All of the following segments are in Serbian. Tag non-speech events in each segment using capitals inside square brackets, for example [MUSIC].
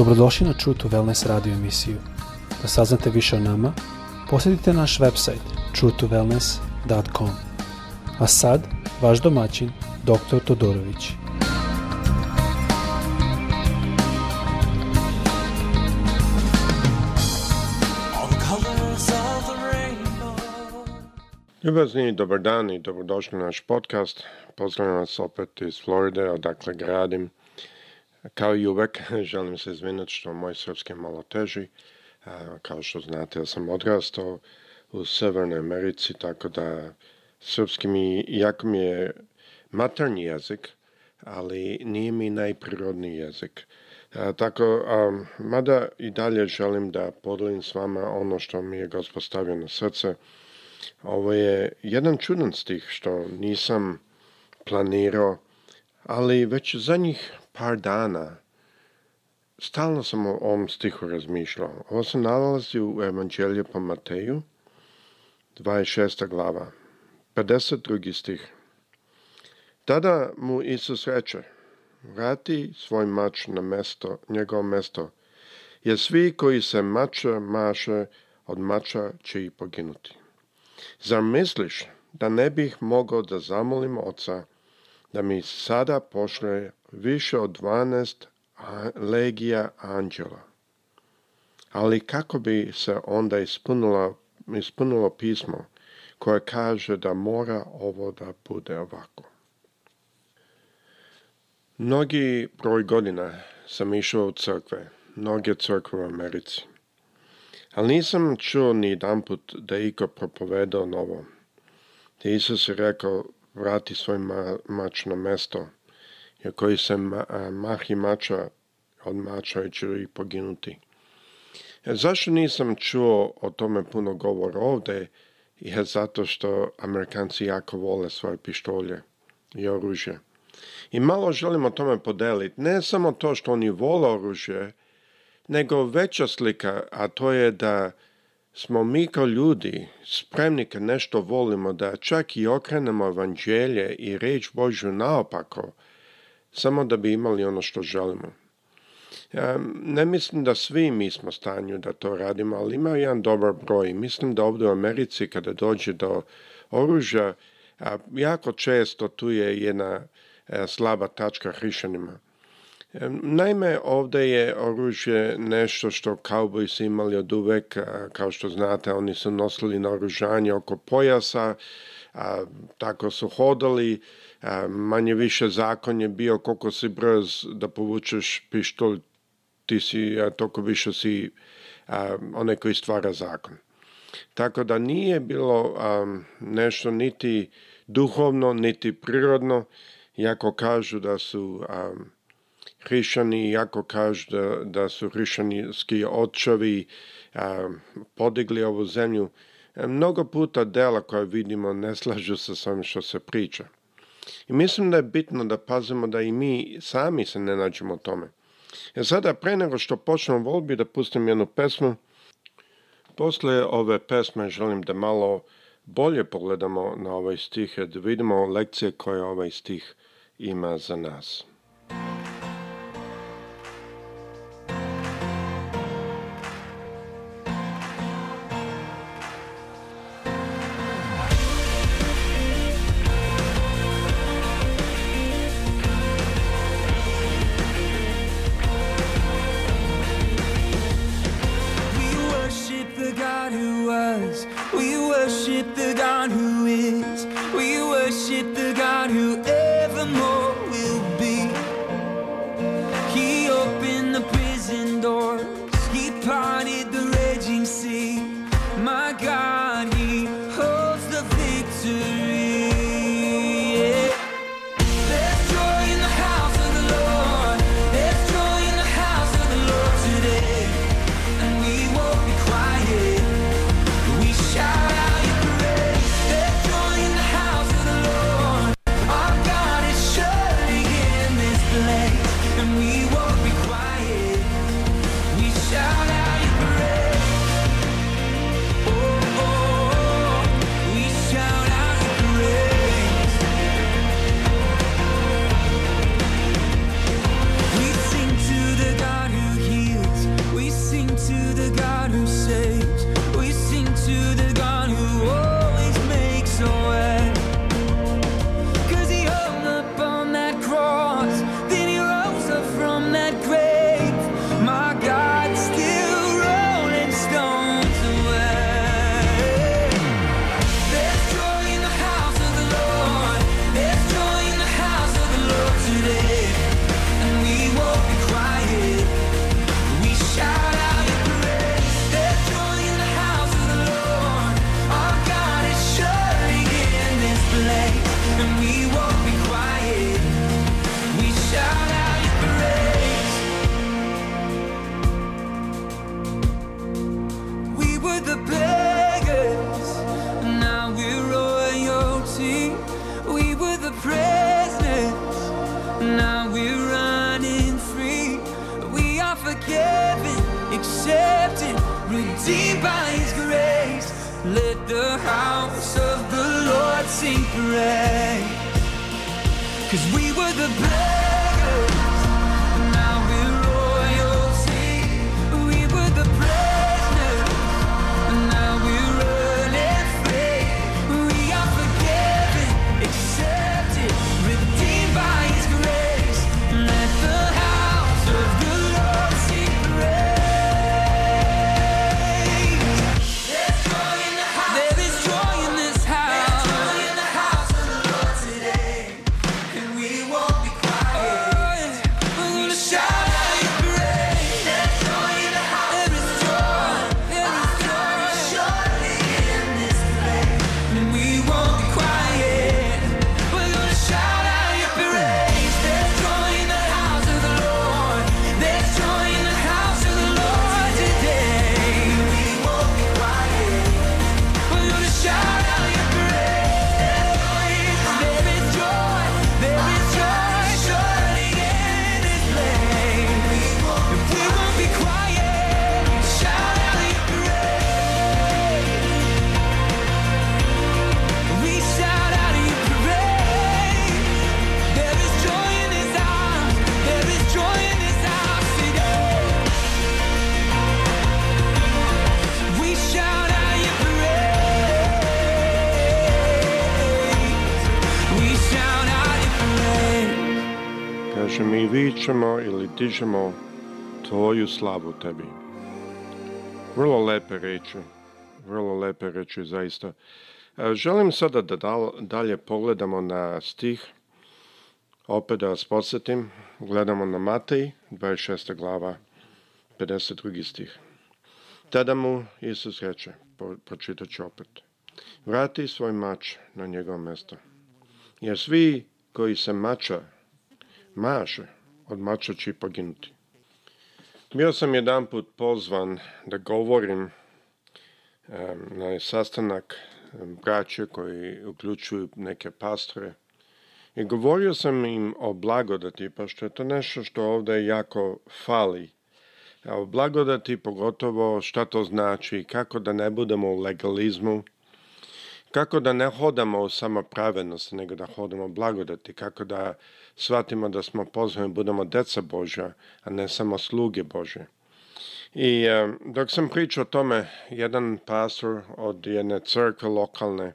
Dobrodošli na True to Wellness radio emisiju. Da saznate više o nama, posjetite naš website truetowellness.com. A sad, vaš domaćin, dr. Todorović. Ljubazni, dobar dan i dobrodošli na naš podcast. Pozdravljam vas opet iz Floride, odakle gradim Kao i uvek, [LAUGHS] želim se izvinati što moj srpski malo teži. Kao što znate, ja sam odrastao u Severnoj Americi, tako da srpski mi, jako mi je maternji jezik, ali nije mi najprirodniji jezik. tako, mada i dalje želim da podelim s vama ono što mi je gospod stavio na srce. Ovo je jedan čudan stih što nisam planirao, ali već za njih par dana stalno sam o ovom stihu razmišljao. Ovo se nalazi u Evanđelju po Mateju, 26. glava, 52. stih. Tada mu Isus reče, vrati svoj mač na mesto, njegovo mesto, jer svi koji se mača maše, od mača će i poginuti. Zar misliš da ne bih mogao da zamolim oca da mi sada pošle više od 12 legija anđela. Ali kako bi se onda ispunilo, ispunilo pismo koje kaže da mora ovo da bude ovako? Mnogi broj godina sam išao u crkve, mnoge crkve u Americi. Ali nisam čuo ni jedan put da je iko propovedao novo. Isus je rekao, vrati svoj ma, mač na mesto, jer koji se ma, mahi mača od mača će ih poginuti. E, zašto nisam čuo o tome puno govor ovde? Je zato što Amerikanci jako vole svoje pištolje i oružje. I malo želim o tome podeliti. Ne samo to što oni vole oružje, nego veća slika, a to je da smo mi kao ljudi spremni kad nešto volimo da čak i okrenemo evanđelje i reč Božju naopako, samo da bi imali ono što želimo. Ne mislim da svi mi smo stanju da to radimo, ali ima jedan dobar broj. Mislim da ovde u Americi kada dođe do oružja, jako često tu je jedna e, slaba tačka hrišanima. Naime, ovde je oružje nešto što kauboj su imali od uvek, kao što znate, oni su nosili naoružanje oko pojasa, a, tako su hodali, a, manje više zakon je bio koliko si brz da povučeš pištolj, ti si, a, toliko više si a, onaj koji stvara zakon. Tako da nije bilo a, nešto niti duhovno, niti prirodno, iako kažu da su... A, hrišani, iako kažu da, da su hrišanski očevi a, podigli ovu zemlju, mnogo puta dela koja vidimo ne slažu se sa ovim što se priča. I mislim da je bitno da pazimo da i mi sami se ne nađemo u tome. E sada, pre nego što počnem volbi, da pustim jednu pesmu. Posle ove pesme želim da malo bolje pogledamo na ovaj stih, da vidimo lekcije koje ovaj stih ima za nas. pray. Cause we were the blood. postižemo tvoju slavu tebi. Vrlo lepe reči, vrlo lepe reči zaista. E, želim sada da dalje pogledamo na stih, opet da vas podsjetim, gledamo na Matej, 26. glava, 52. stih. Tada mu Isus reče, po, pročitat ću opet, vrati svoj mač na njegovo mesto, jer svi koji se mača, maše, od mača će i poginuti. Bio sam jedan put pozvan da govorim na sastanak braće koji uključuju neke pastore i govorio sam im o blagodati, pa što je to nešto što ovdje jako fali. A o blagodati pogotovo šta to znači, kako da ne budemo u legalizmu, Kako da ne hodamo u samopravednost, nego da hodamo blagodati, kako da shvatimo da smo pozvani, da budemo deca Božja, a ne samo sluge Božje. I e, dok sam pričao o tome, jedan pastor od jedne crkve lokalne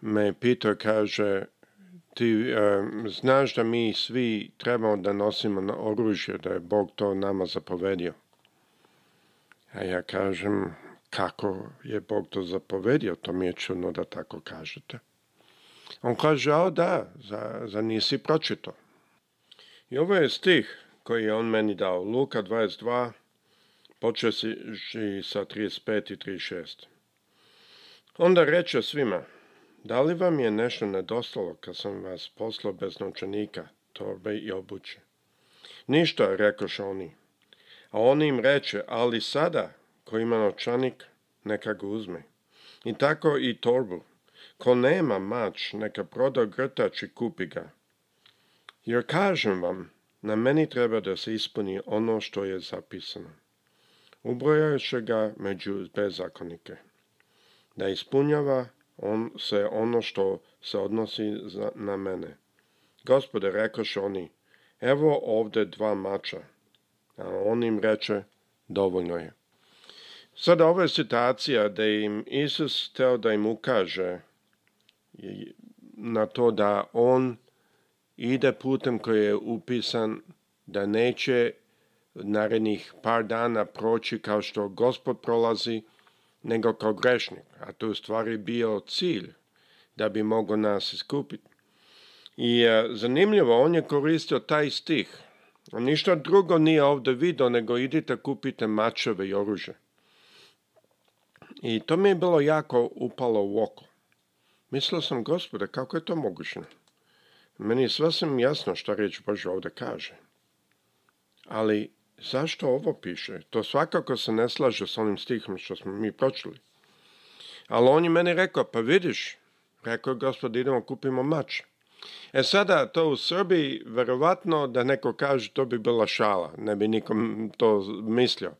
me pitao, kaže, ti um, znaš da mi svi trebamo da nosimo na oružje, da je Bog to nama zapovedio. A ja kažem, kako je Bog to zapovedio, to mi je čudno da tako kažete. On kaže, a da, za, za nisi pročito. I ovo je stih koji je on meni dao, Luka 22, počeši sa 35 i 36. Onda reče svima, da li vam je nešto nedostalo kad sam vas poslao bez novčanika, torbe i obuće? Ništa, rekoše oni. A on im reče, ali sada, Ko ima novčanik, neka ga uzme. I tako i torbu. Ko nema mač, neka proda grtač i kupi ga. Jer kažem vam, na meni treba da se ispuni ono što je zapisano. Ubrojajuće ga među bezakonike. Da ispunjava on se ono što se odnosi na mene. Gospode, rekoše oni, evo ovde dva mača. A on im reče, dovoljno je. Sada ovo je situacija da im Isus teo da im ukaže na to da on ide putem koji je upisan, da neće narednih par dana proći kao što gospod prolazi, nego kao grešnik, a to je u stvari bio cilj da bi mogao nas iskupiti. I e, zanimljivo, on je koristio taj stih. ništa drugo nije ovde video nego idite kupite mačeve i oružje. I to mi je bilo jako upalo u oko. Mislio sam, gospode, kako je to moguće? Meni je sasvim jasno šta riječ Bože ovde kaže. Ali zašto ovo piše? To svakako se ne slaže sa onim stihom što smo mi pročuli. Ali on je meni rekao, pa vidiš, rekao je gospod, idemo kupimo mač. E sada, to u Srbiji, verovatno da neko kaže to bi bila šala, ne bi nikom to mislio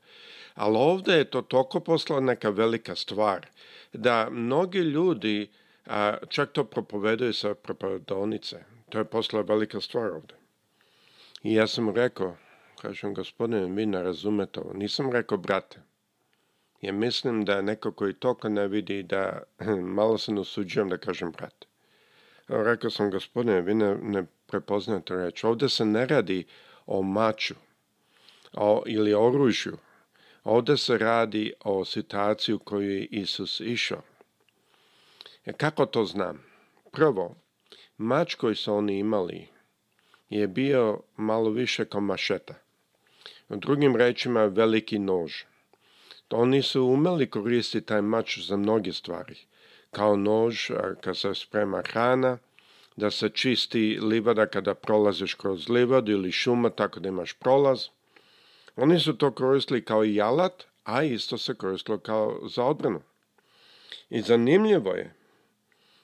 ali ovde je to toko posla neka velika stvar, da mnogi ljudi a, čak to propovedaju sa propovedonice. To je posla velika stvar ovde. I ja sam rekao, kažem, gospodine, vi ne razumete ovo. Nisam rekao, brate, ja mislim da neko koji toko ne vidi da hm, malo se usuđujem da kažem brate. Rekao sam, gospodine, vi ne, ne prepoznate reč. Ovde se ne radi o maču o, ili oružju. Ovdje se radi o situaciji u koju je Isus išao. E, kako to znam? Prvo, mač koji su oni imali je bio malo više kao mašeta. U drugim rečima, veliki nož. Oni su umeli koristiti taj mač za mnoge stvari. Kao nož, kad se sprema hrana, da se čisti livada kada prolaziš kroz livadu ili šuma tako da imaš prolaz – Oni su to koristili kao i jalat, a isto se koristilo kao za odbranu. I zanimljivo je,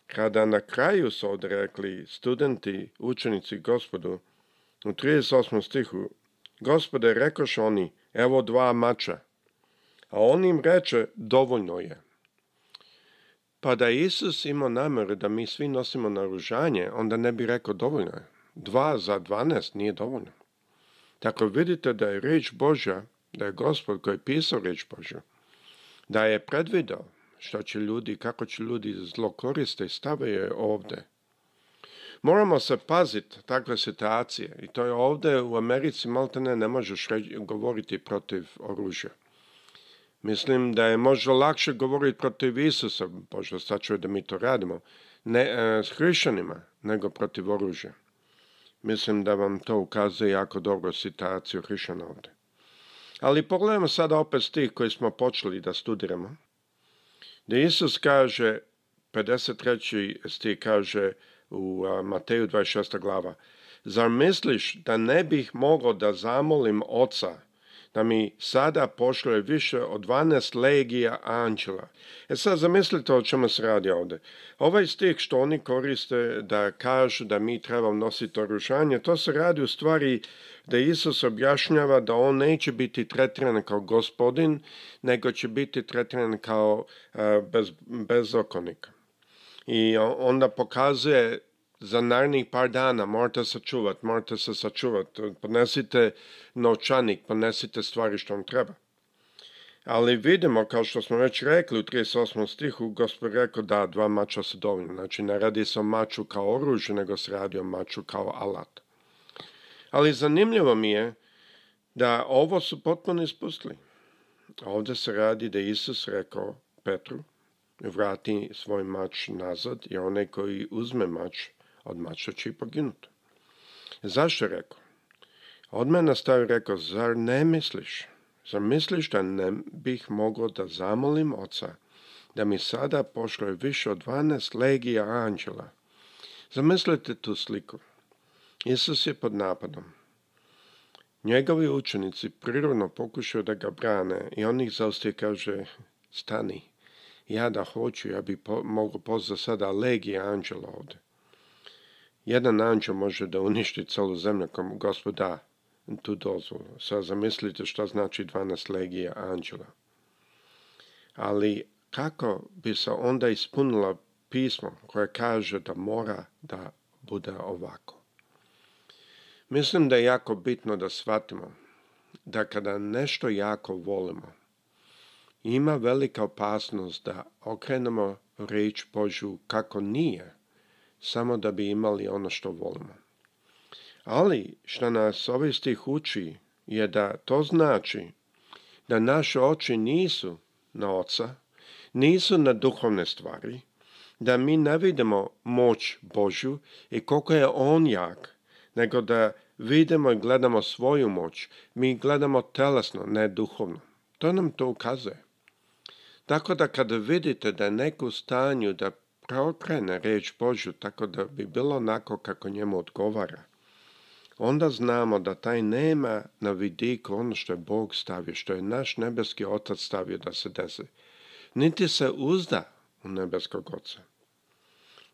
kada na kraju su odrekli studenti, učenici gospodu, u 38. stihu, gospode rekoš oni, evo dva mača, a on im reče, dovoljno je. Pa da Isus imao nameru da mi svi nosimo naružanje, onda ne bi rekao dovoljno je. Dva za dvanest nije dovoljno. Tako da vidite da je reč Božja, da je Gospod koji je pisao riječ Božju, da je predvidao što će ljudi, kako će ljudi zlo koriste i stave je ovde. Moramo se paziti takve situacije i to je ovde u Americi maltene ne možeš govoriti protiv oružja. Mislim da je možda lakše govoriti protiv Isusa, pošto sad da mi to radimo, ne, eh, s hrišćanima, nego protiv oružja. Mislim da vam to ukazuje jako dobro situaciju Hrišana ovde. Ali pogledajmo sada opet stih koji smo počeli da studiramo. Da Isus kaže, 53. stih kaže u Mateju 26. glava, Zar misliš da ne bih mogao da zamolim oca da mi sada pošle više od 12 legija anđela. E sad zamislite o čemu se radi ovde. Ovaj stih što oni koriste da kažu da mi trebamo nositi oružanje, to se radi u stvari da Isus objašnjava da on neće biti tretiran kao gospodin, nego će biti tretiran kao e, bez, bezokonik. I onda pokazuje za narednih par dana morate da sačuvat, morate da se sačuvati. Ponesite novčanik, ponesite stvari što vam treba. Ali vidimo, kao što smo već rekli u 38. stihu, gospod rekao da dva mača su dovoljno. Znači, ne radi se o maču kao oružju, nego se radi o maču kao alat. Ali zanimljivo mi je da ovo su potpuno ispustili. Ovdje se radi da Isus rekao Petru, vrati svoj mač nazad, jer onaj koji uzme mač od mača će i poginuti. Zašto je rekao? Od mene stavi rekao, zar ne misliš? Zar misliš da ne bih mogao da zamolim oca da mi sada pošle više od 12 legija anđela? Zamislite tu sliku. Isus je pod napadom. Njegovi učenici prirodno pokušaju da ga brane i on ih zaostaje kaže, stani, ja da hoću, ja bi po, mogu pozvati sada legije anđela ovdje. Jedan anđeo može da uništi celu zemlju kom gospoda tu dozvolu. Sad zamislite šta znači 12 legija anđela. Ali kako bi se onda ispunilo pismo koje kaže da mora da bude ovako? Mislim da je jako bitno da shvatimo da kada nešto jako volimo, ima velika opasnost da okrenemo riječ Božu kako nije – samo da bi imali ono što volimo. Ali što nas ovaj stih uči je da to znači da naše oči nisu na oca, nisu na duhovne stvari, da mi ne vidimo moć Božju i koliko je on jak, nego da vidimo i gledamo svoju moć, mi gledamo telesno, ne duhovno. To nam to ukazuje. Tako da kada vidite da je neko u stanju da preokrene reč Božju tako da bi bilo onako kako njemu odgovara, onda znamo da taj nema na vidiku ono što je Bog stavio, što je naš nebeski otac stavio da se desi. Niti se uzda u nebeskog oca.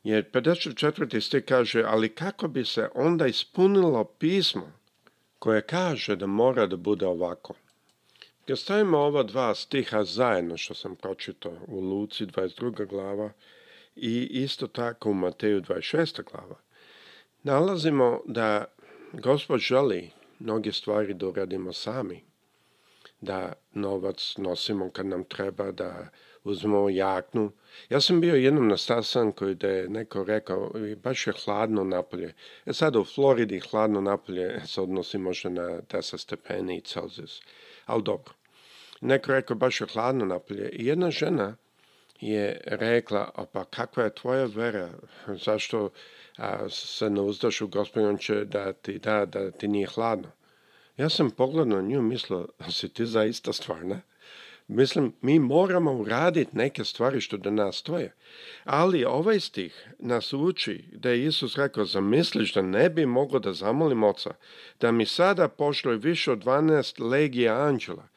Jer 54. stih kaže, ali kako bi se onda ispunilo pismo koje kaže da mora da bude ovako? Kad stavimo ova dva stiha zajedno što sam pročitao u Luci 22. glava I isto tako u Mateju 26. glava nalazimo da Gospod želi mnoge stvari da uradimo sami, da novac nosimo kad nam treba, da uzmemo jaknu. Ja sam bio jednom na sastanku gde da je neko rekao, baš je hladno napolje. E sad u Floridi hladno napolje se odnosi možda na 10 stepeni i Celsius, ali dobro. Neko rekao, baš je hladno napolje. I jedna žena je rekla, a pa kakva je tvoja vera? Zašto a, se ne uzdaš u gospodin, će da ti da, da ti nije hladno. Ja sam pogledao nju mislio, a si ti zaista stvarna? Mislim, mi moramo uraditi neke stvari što da nas stoje. Ali ovaj stih nas uči da je Isus rekao, zamisliš da ne bi mogao da zamolim oca, da mi sada pošle više od 12 legija anđela.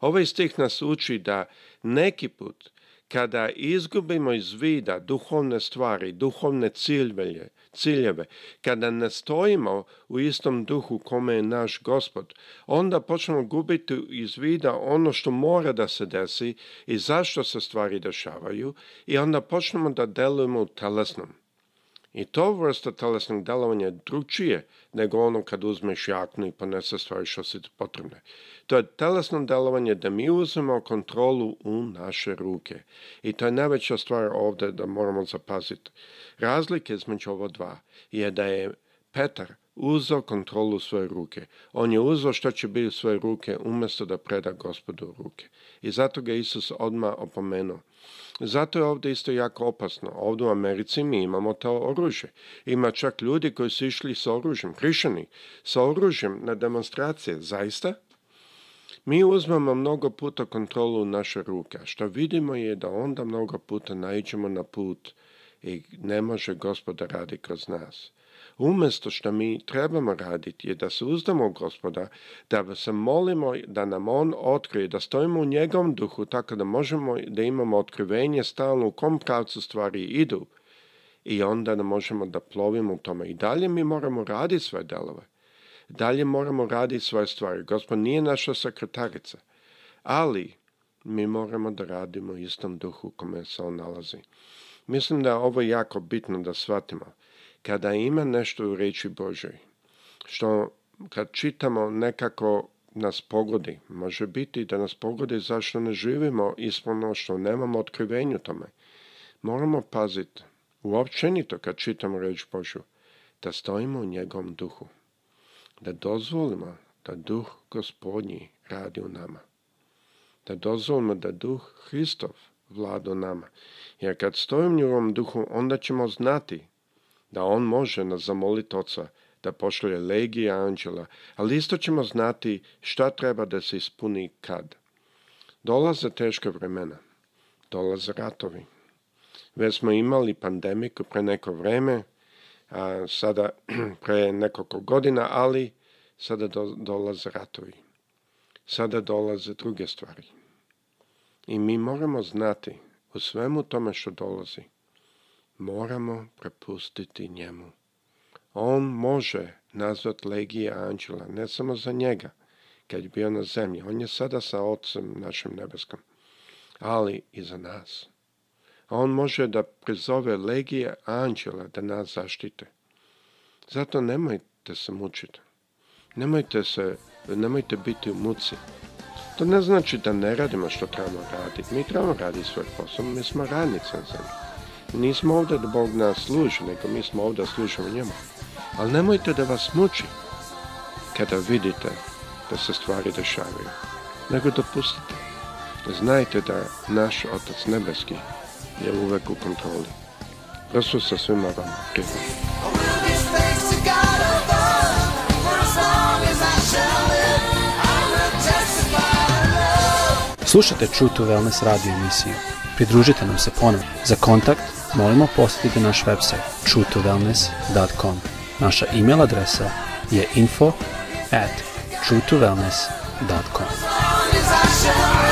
Ovaj stih nas uči da neki put Kada izgubimo iz vida duhovne stvari, duhovne ciljeve, ciljeve, kada ne stojimo u istom duhu kome je naš gospod, onda počnemo gubiti iz vida ono što mora da se desi i zašto se stvari dešavaju i onda počnemo da delujemo u telesnom. I to vrsta telesnog delovanja je drugčije nego ono kad uzmeš jaknu i ponese stvari što su ti potrebne. To je telesno delovanje da mi uzmemo kontrolu u naše ruke. I to je najveća stvar ovdje da moramo zapaziti. Razlike između ovo dva je da je Petar uzeo kontrolu u svoje ruke. On je uzeo što će biti svoje ruke umesto da preda gospodu ruke. I zato ga Isus odma opomenuo. Zato je ovde isto jako opasno. Ovde u Americi mi imamo to oružje. Ima čak ljudi koji su išli sa oružjem, krišani, sa oružjem na demonstracije. Zaista? Mi uzmemo mnogo puta kontrolu u naše ruke, a što vidimo je da onda mnogo puta naiđemo na put i ne može gospoda radi kroz nas. Umjesto što mi trebamo raditi je da se uzdamo u gospoda, da se molimo da nam on otkrije, da stojimo u njegovom duhu tako da možemo da imamo otkrivenje stalno u kom pravcu stvari idu i onda ne da možemo da plovimo u tome. I dalje mi moramo raditi svoje delove. Dalje moramo raditi svoje stvari. Gospod nije naša sekretarica, ali mi moramo da radimo u istom duhu u kome se on nalazi. Mislim da ovo je jako bitno da shvatimo. Kada ima nešto u reči Božoj, što kad čitamo nekako nas pogodi, može biti da nas pogodi zašto ne živimo ispuno što nemamo otkrivenju tome. Moramo paziti, uopćenito kad čitamo reč Božu, da stojimo u njegovom duhu da dozvolimo da duh gospodnji radi u nama. Da dozvolimo da duh Hristov vlada u nama. Jer kad stojimo u njegovom duhu, onda ćemo znati da on može nas zamoliti oca da pošalje legije anđela, ali isto ćemo znati šta treba da se ispuni kad. Dolaze teška vremena, dolaze ratovi. Već smo imali pandemiku pre neko vreme, a, sada [CLEARS THROAT] pre nekoliko godina, ali sada do, dolaze ratovi. Sada dolaze druge stvari. I mi moramo znati u svemu tome što dolazi, moramo prepustiti njemu. On može nazvat legije anđela, ne samo za njega, kad je bio na zemlji. On je sada sa ocem našim nebeskom, ali i za nas a on može da prizove legije anđela da nas zaštite. Zato nemojte se mučiti. Nemojte, se, nemojte biti u muci. To ne znači da ne radimo što trebamo raditi. Mi trebamo raditi svoj posao, mi smo radnici na zemlji. Nismo ovdje da Bog nas služi, nego mi smo ovdje da služimo njemu. Ali nemojte da vas muči kada vidite da se stvari dešavaju. Nego dopustite. Znajte da naš Otac Nebeski je uvek u kontroli. Da su sa svima vama prijatelji. Slušate True to Wellness radio emisiju. Pridružite nam se ponovno. Za kontakt molimo posjetite naš website truetowellness.com. Naša e-mail adresa je info at truetowellness.com.